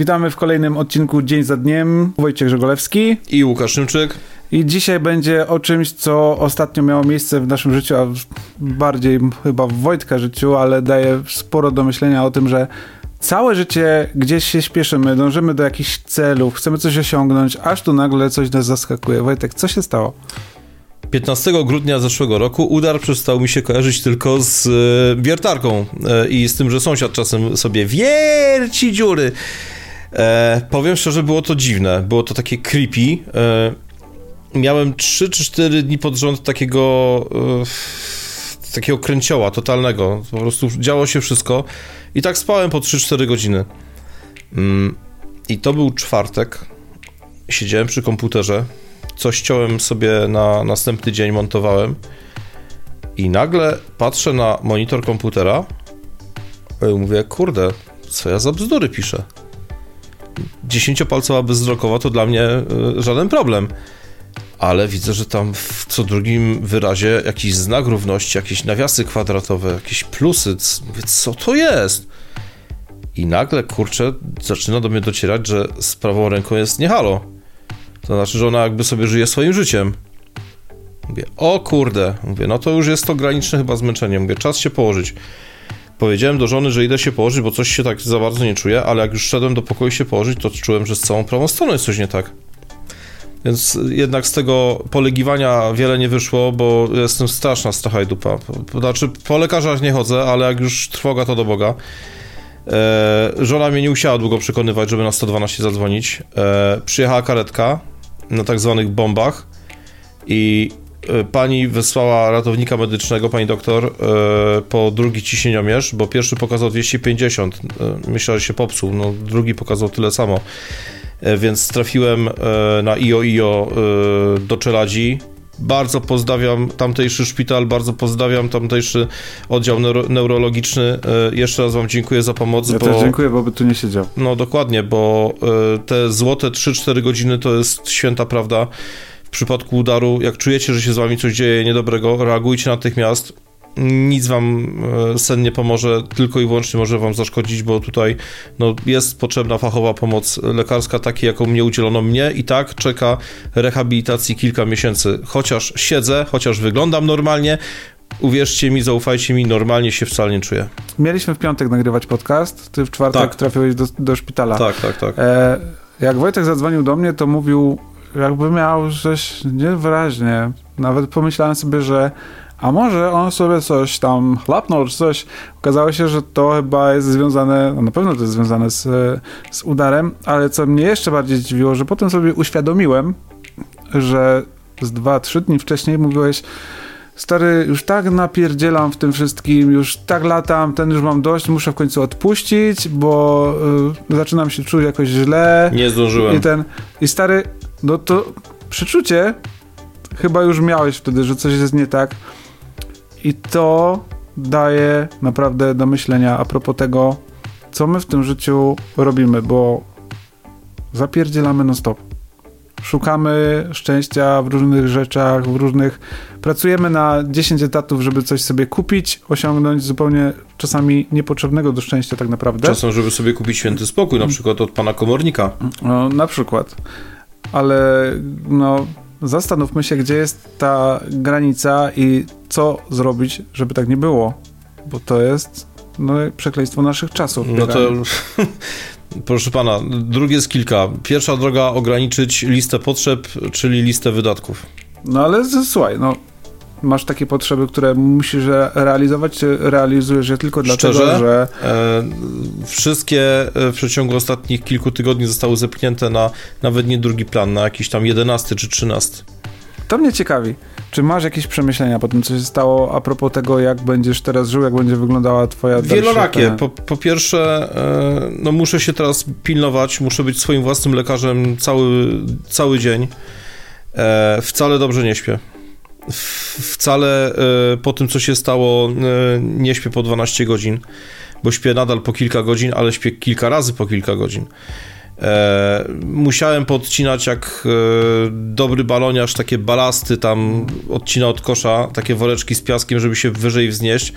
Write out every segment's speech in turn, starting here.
Witamy w kolejnym odcinku Dzień za Dniem. Wojciech Żegolewski i Łukasz Szymczyk. I dzisiaj będzie o czymś, co ostatnio miało miejsce w naszym życiu, a bardziej chyba w Wojtka życiu, ale daje sporo do myślenia o tym, że całe życie gdzieś się śpieszymy, dążymy do jakichś celów, chcemy coś osiągnąć, aż tu nagle coś nas zaskakuje. Wojtek, co się stało? 15 grudnia zeszłego roku udar przestał mi się kojarzyć tylko z e, wiertarką e, i z tym, że sąsiad czasem sobie wierci dziury. E, powiem szczerze, było to dziwne, było to takie creepy. E, miałem 3 czy 4 dni pod rząd takiego e, takiego kręcioła totalnego. Po prostu działo się wszystko i tak spałem po 3-4 godziny. Mm, I to był czwartek. Siedziałem przy komputerze coś ściąłem sobie na następny dzień, montowałem i nagle patrzę na monitor komputera i mówię, kurde, co ja za bzdury piszę. Dziesięciopalcowa bezwzrokowa to dla mnie y, żaden problem. Ale widzę, że tam w co drugim wyrazie jakiś znak równości, jakieś nawiasy kwadratowe, jakieś plusy. Mówię, co to jest? I nagle, kurczę, zaczyna do mnie docierać, że z prawą ręką jest nie halo to znaczy, że ona jakby sobie żyje swoim życiem. Mówię, o kurde, mówię, no to już jest to graniczne chyba zmęczenie. Mówię, czas się położyć. Powiedziałem do żony, że idę się położyć, bo coś się tak za bardzo nie czuję, ale jak już szedłem do pokoju się położyć, to czułem, że z całą prawą stroną jest coś nie tak. Więc jednak z tego polegiwania wiele nie wyszło, bo jestem straszna stracha i dupa. Znaczy, po lekarzach nie chodzę, ale jak już trwoga, to do Boga. E, żona mnie nie musiała długo przekonywać, żeby na 112 zadzwonić. E, przyjechała karetka, na tak zwanych bombach i pani wysłała ratownika medycznego, pani doktor, e, po drugi ciśnieniomierz, bo pierwszy pokazał 250. E, myślę, że się popsuł, no drugi pokazał tyle samo. Więc trafiłem na IO-IO do Czeladzi, bardzo pozdrawiam tamtejszy szpital, bardzo pozdrawiam tamtejszy oddział neuro neurologiczny. Jeszcze raz Wam dziękuję za pomoc. Ja bo, też dziękuję, bo by tu nie siedział. No dokładnie, bo te złote 3-4 godziny to jest święta prawda. W przypadku udaru, jak czujecie, że się z Wami coś dzieje niedobrego, reagujcie natychmiast nic wam e, sen nie pomoże, tylko i wyłącznie może wam zaszkodzić, bo tutaj no, jest potrzebna fachowa pomoc lekarska, takiej jaką mnie udzielono mnie i tak czeka rehabilitacji kilka miesięcy. Chociaż siedzę, chociaż wyglądam normalnie, uwierzcie mi, zaufajcie mi, normalnie się wcale nie czuję. Mieliśmy w piątek nagrywać podcast, ty w czwartek tak. trafiłeś do, do szpitala. Tak, tak, tak. E, jak Wojtek zadzwonił do mnie, to mówił, jakby miał coś niewyraźnie. Nawet pomyślałem sobie, że a może on sobie coś tam chlapnął, czy coś. Okazało się, że to chyba jest związane, no na pewno to jest związane z, z udarem, ale co mnie jeszcze bardziej zdziwiło, że potem sobie uświadomiłem, że z dwa, trzy dni wcześniej mówiłeś, stary, już tak napierdzielam w tym wszystkim, już tak latam, ten już mam dość, muszę w końcu odpuścić, bo y, zaczynam się czuć jakoś źle. Nie zdążyłem. I ten, i stary, no to przeczucie chyba już miałeś wtedy, że coś jest nie tak. I to daje naprawdę do myślenia a propos tego, co my w tym życiu robimy, bo zapierdzielamy non stop. Szukamy szczęścia w różnych rzeczach, w różnych. Pracujemy na 10 etatów, żeby coś sobie kupić, osiągnąć zupełnie czasami niepotrzebnego do szczęścia, tak naprawdę. Czasem, żeby sobie kupić święty spokój, na przykład od pana komornika. No, na przykład. Ale no, zastanówmy się, gdzie jest ta granica i co zrobić, żeby tak nie było. Bo to jest no, przekleństwo naszych czasów. No to proszę pana, drugie jest kilka. Pierwsza droga ograniczyć listę potrzeb, czyli listę wydatków. No ale słuchaj, no masz takie potrzeby, które musisz realizować, czy realizujesz je tylko dlatego, Szczerze, że... E, wszystkie e, w przeciągu ostatnich kilku tygodni zostały zepchnięte na nawet nie drugi plan, na jakiś tam jedenasty czy trzynasty. To mnie ciekawi. Czy masz jakieś przemyślenia po tym, co się stało a propos tego, jak będziesz teraz żył, jak będzie wyglądała twoja Wielorakie. Po, po pierwsze, e, no muszę się teraz pilnować, muszę być swoim własnym lekarzem cały, cały dzień. E, wcale dobrze nie śpię. Wcale e, po tym, co się stało, nie śpię po 12 godzin, bo śpię nadal po kilka godzin, ale śpię kilka razy po kilka godzin. E, musiałem podcinać jak e, dobry baloniarz takie balasty tam odcina od kosza, takie woreczki z piaskiem, żeby się wyżej wznieść,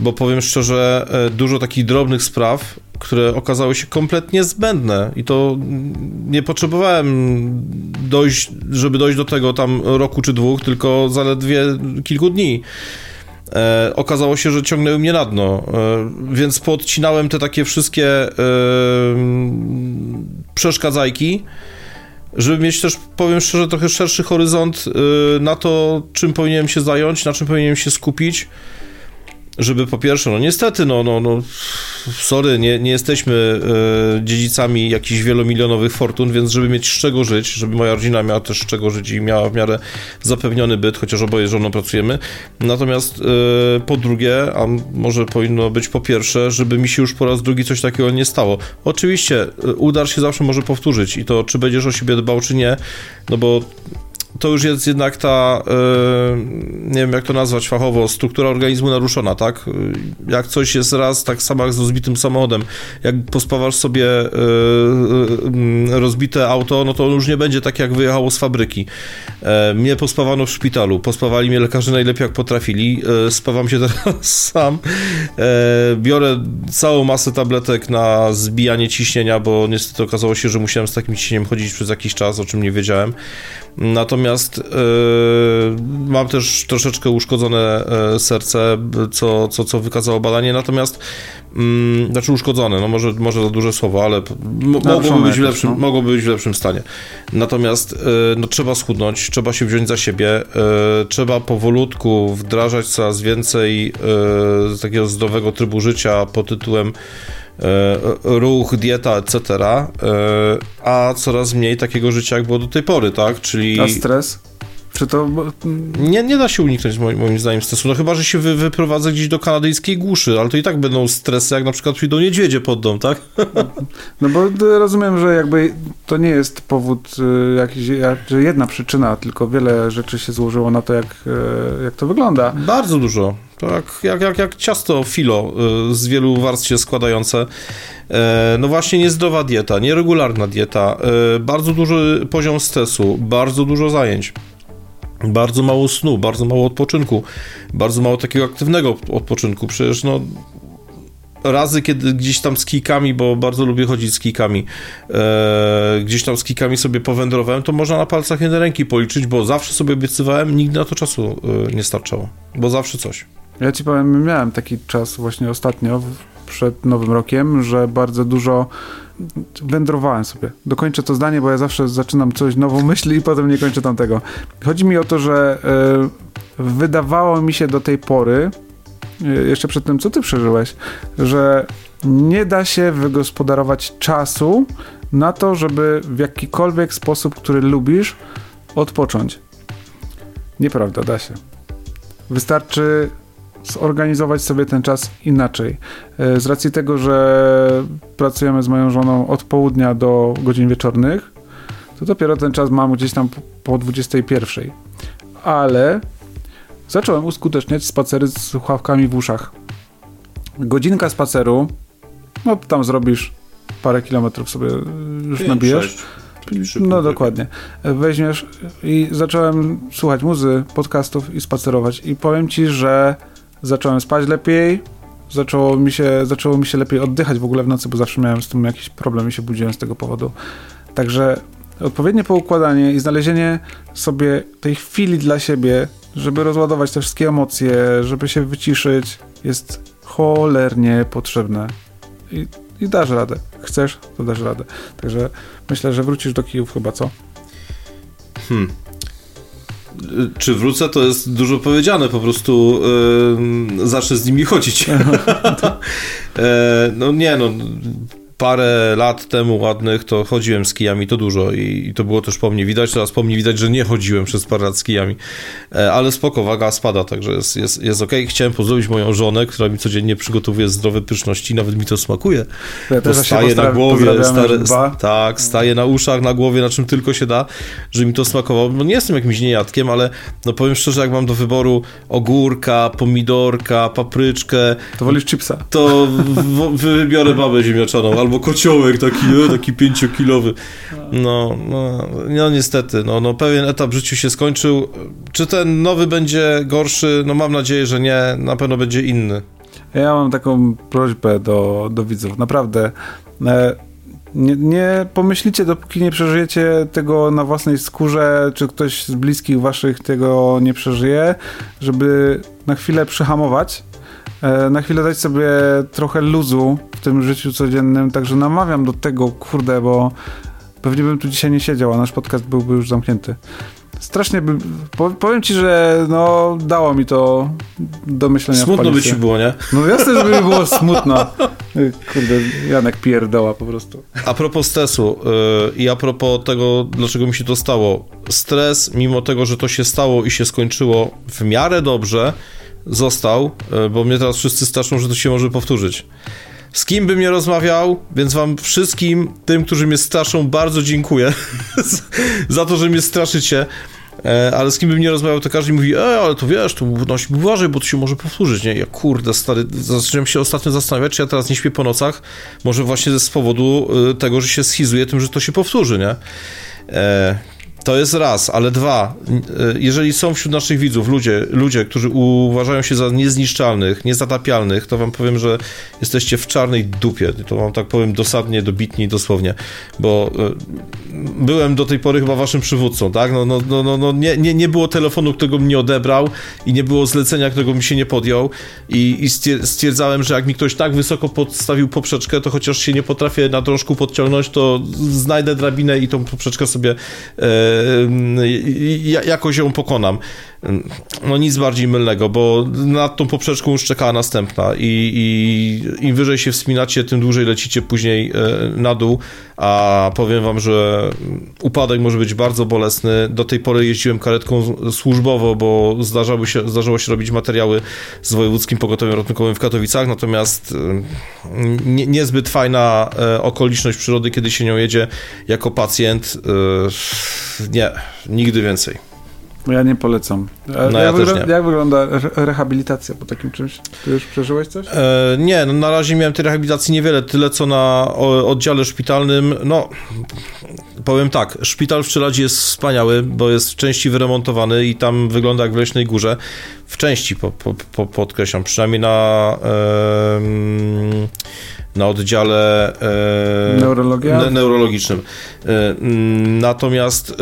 bo powiem szczerze, e, dużo takich drobnych spraw które okazały się kompletnie zbędne i to nie potrzebowałem dojść, żeby dojść do tego tam roku czy dwóch, tylko zaledwie kilku dni. E, okazało się, że ciągnęły mnie na dno, e, więc podcinałem te takie wszystkie e, przeszkadzajki, żeby mieć też, powiem szczerze, trochę szerszy horyzont e, na to, czym powinienem się zająć, na czym powinienem się skupić żeby po pierwsze, no niestety, no, no, no sorry, nie, nie jesteśmy e, dziedzicami jakichś wielomilionowych fortun, więc żeby mieć z czego żyć, żeby moja rodzina miała też z czego żyć i miała w miarę zapewniony byt, chociaż oboje żoną pracujemy. Natomiast e, po drugie, a może powinno być po pierwsze, żeby mi się już po raz drugi coś takiego nie stało. Oczywiście, e, udar się zawsze może powtórzyć i to, czy będziesz o siebie dbał, czy nie, no bo to już jest jednak ta, e, nie wiem jak to nazwać fachowo, struktura organizmu naruszona, tak? Jak coś jest raz tak samo jak z rozbitym samochodem, jak pospawasz sobie e, e, rozbite auto, no to już nie będzie tak jak wyjechało z fabryki. Mnie pospawano w szpitalu, pospawali mnie lekarze najlepiej jak potrafili, spawam się teraz sam, biorę całą masę tabletek na zbijanie ciśnienia, bo niestety okazało się, że musiałem z takim ciśnieniem chodzić przez jakiś czas, o czym nie wiedziałem. Natomiast yy, mam też troszeczkę uszkodzone yy, serce, co, co, co wykazało badanie, natomiast yy, znaczy uszkodzone, no może, może za duże słowo, ale mogłoby być, w lepszym, no. mogłoby być w lepszym stanie. Natomiast yy, no, trzeba schudnąć, trzeba się wziąć za siebie, trzeba powolutku wdrażać coraz więcej takiego zdrowego trybu życia pod tytułem E, ruch, dieta, etc., e, a coraz mniej takiego życia, jak było do tej pory, tak? Czyli... A stres? Czy to... Nie, nie da się uniknąć moim, moim zdaniem stresu, no chyba, że się wy, wyprowadza gdzieś do kanadyjskiej głuszy, ale to i tak będą stresy, jak na przykład przyjdą niedźwiedzie pod dom, tak? No bo rozumiem, że jakby to nie jest powód y, jakiś, że jedna przyczyna, tylko wiele rzeczy się złożyło na to, jak, y, jak to wygląda. Bardzo dużo. Tak jak, jak, jak ciasto filo y, z wielu warstw się składające. E, no właśnie niezdrowa dieta, nieregularna dieta, bardzo duży poziom stresu, bardzo dużo zajęć. Bardzo mało snu, bardzo mało odpoczynku, bardzo mało takiego aktywnego odpoczynku. Przecież no, razy, kiedy gdzieś tam z kijkami, bo bardzo lubię chodzić z kijkami, e, gdzieś tam z kijkami sobie powędrowałem, to można na palcach jednej ręki policzyć, bo zawsze sobie obiecywałem, nigdy na to czasu e, nie starczało, bo zawsze coś. Ja ci powiem, miałem taki czas właśnie ostatnio, przed Nowym Rokiem, że bardzo dużo wędrowałem sobie. Dokończę to zdanie, bo ja zawsze zaczynam coś nową myśli i potem nie kończę tamtego. Chodzi mi o to, że y, wydawało mi się do tej pory, y, jeszcze przed tym, co ty przeżyłeś, że nie da się wygospodarować czasu na to, żeby w jakikolwiek sposób, który lubisz, odpocząć. Nieprawda, da się. Wystarczy zorganizować sobie ten czas inaczej. E, z racji tego, że pracujemy z moją żoną od południa do godzin wieczornych, to dopiero ten czas mam gdzieś tam po 21. Ale zacząłem uskuteczniać spacery z słuchawkami w uszach. Godzinka spaceru, no tam zrobisz parę kilometrów sobie już 5, nabijesz. No dokładnie. Weźmiesz i zacząłem słuchać muzy, podcastów i spacerować i powiem ci, że zacząłem spać lepiej, zaczęło mi, się, zaczęło mi się lepiej oddychać w ogóle w nocy, bo zawsze miałem z tym jakiś problem i się budziłem z tego powodu. Także odpowiednie poukładanie i znalezienie sobie tej chwili dla siebie, żeby rozładować te wszystkie emocje, żeby się wyciszyć, jest cholernie potrzebne. I, i dasz radę. Chcesz, to dasz radę. Także myślę, że wrócisz do kijów chyba, co? Hmm czy wrócę, to jest dużo powiedziane, po prostu yy, zacznę z nimi chodzić. e, no nie, no parę lat temu ładnych to chodziłem z kijami, to dużo i, i, to było też po mnie widać, teraz po mnie widać, że nie chodziłem przez parę lat z kijami, e, ale spoko, waga spada, także jest, jest, jest ok. Chciałem pozdrowić moją żonę, która mi codziennie przygotowuje zdrowe pyszności, nawet mi to smakuje. Ja to staje na głowie, tak, staje na uszach, na głowie, na czym tylko się da, że mi to smakowało. No nie jestem jakimś niejadkiem, ale no powiem szczerze, jak mam do wyboru ogórka, pomidorka, papryczkę... To wolisz chipsa. To wybiorę babę ziemniaczaną, albo kociołek taki, no, taki pięciokilowy. No, no, no niestety, no, no pewien etap w życiu się skończył. Czy ten nowy będzie gorszy? No mam nadzieję, że nie, na pewno będzie inny. Ja mam taką prośbę do, do widzów. Naprawdę. E, nie, nie pomyślicie, dopóki nie przeżyjecie tego na własnej skórze, czy ktoś z bliskich waszych tego nie przeżyje, żeby na chwilę przyhamować, na chwilę dać sobie trochę luzu w tym życiu codziennym, także namawiam do tego, kurde, bo pewnie bym tu dzisiaj nie siedział, a nasz podcast byłby już zamknięty. Strasznie by, powiem ci, że no dało mi to do myślenia Smutno by ci było, nie? No jasne, żeby mi było smutno. Kurde, Janek pierdoła po prostu. A propos stresu yy, i a propos tego, dlaczego mi się to stało. Stres, mimo tego, że to się stało i się skończyło w miarę dobrze, został, yy, bo mnie teraz wszyscy straszą, że to się może powtórzyć. Z kim bym nie rozmawiał, więc wam wszystkim, tym, którzy mnie straszą, bardzo dziękuję za to, że mnie straszycie. E, ale z kim bym nie rozmawiał, to każdy mówi, e, ale to wiesz, to no, uważaj, bo to się może powtórzyć, nie? Ja kurde, stary, zacząłem się ostatnio zastanawiać, czy ja teraz nie śpię po nocach, może właśnie z powodu e, tego, że się schizuję tym, że to się powtórzy, nie? E, to jest raz, ale dwa, e, jeżeli są wśród naszych widzów ludzie, ludzie, którzy uważają się za niezniszczalnych, niezatapialnych, to wam powiem, że jesteście w czarnej dupie. To wam tak powiem dosadnie, dobitnie i dosłownie, bo e, byłem do tej pory chyba waszym przywódcą, tak? No, no, no, no, no nie, nie, nie było telefonu, którego mnie odebrał i nie było zlecenia, którego mi się nie podjął i, i stwierdzałem, że jak mi ktoś tak wysoko podstawił poprzeczkę, to chociaż się nie potrafię na drążku podciągnąć, to znajdę drabinę i tą poprzeczkę sobie e, jakoś ją pokonam. No nic bardziej mylnego, bo nad tą poprzeczką już czekała następna i, i im wyżej się wspinacie, tym dłużej lecicie później e, na dół, a powiem wam, że upadek może być bardzo bolesny. Do tej pory jeździłem karetką służbowo, bo się, zdarzało się robić materiały z Wojewódzkim Pogotowiem Ratunkowym w Katowicach, natomiast e, nie, niezbyt fajna e, okoliczność przyrody, kiedy się nią jedzie jako pacjent. Nie, nigdy więcej. Ja nie polecam. No, ja jak, nie. jak wygląda rehabilitacja po takim czymś? Ty już przeżyłeś coś? E, nie, no na razie miałem tej rehabilitacji niewiele, tyle co na oddziale szpitalnym. No, powiem tak, szpital w Czeladzie jest wspaniały, bo jest w części wyremontowany i tam wygląda jak w Leśnej Górze. W części, po, po, po, podkreślam, przynajmniej na... Na oddziale e, neurologicznym. E, natomiast e,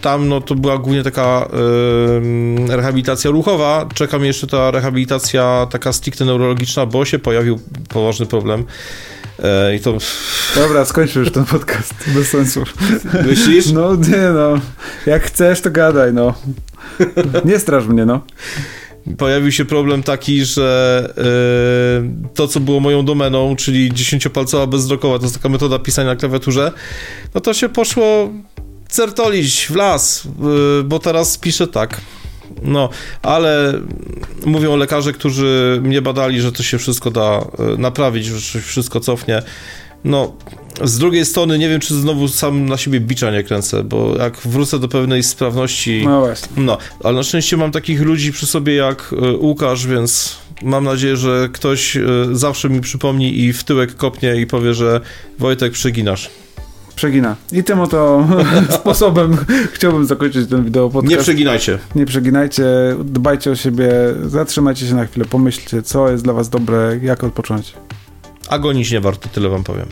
tam no, to była głównie taka rehabilitacja ruchowa. Czeka mnie jeszcze ta rehabilitacja taka stricte neurologiczna, bo się pojawił poważny problem. E, I to... Dobra, skończę już ten podcast. Bez sensu. Myślisz? No nie no. Jak chcesz, to gadaj, no. Nie straż mnie, no pojawił się problem taki, że yy, to, co było moją domeną, czyli dziesięciopalcowa bezdrokowa, to jest taka metoda pisania na klawiaturze, no to się poszło certolić w las, yy, bo teraz piszę tak. No, ale mówią lekarze, którzy mnie badali, że to się wszystko da y, naprawić, że się wszystko cofnie. No, z drugiej strony nie wiem, czy znowu sam na siebie bicza nie kręcę, bo jak wrócę do pewnej sprawności... No właśnie. No, ale na szczęście mam takich ludzi przy sobie jak e, Łukasz, więc mam nadzieję, że ktoś e, zawsze mi przypomni i w tyłek kopnie i powie, że Wojtek, przeginasz. Przegina. I tym oto sposobem chciałbym zakończyć ten wideo podcast. Nie przeginajcie. Nie przeginajcie, dbajcie o siebie, zatrzymajcie się na chwilę, pomyślcie, co jest dla was dobre, jak odpocząć. Agonić nie warto, tyle wam powiem.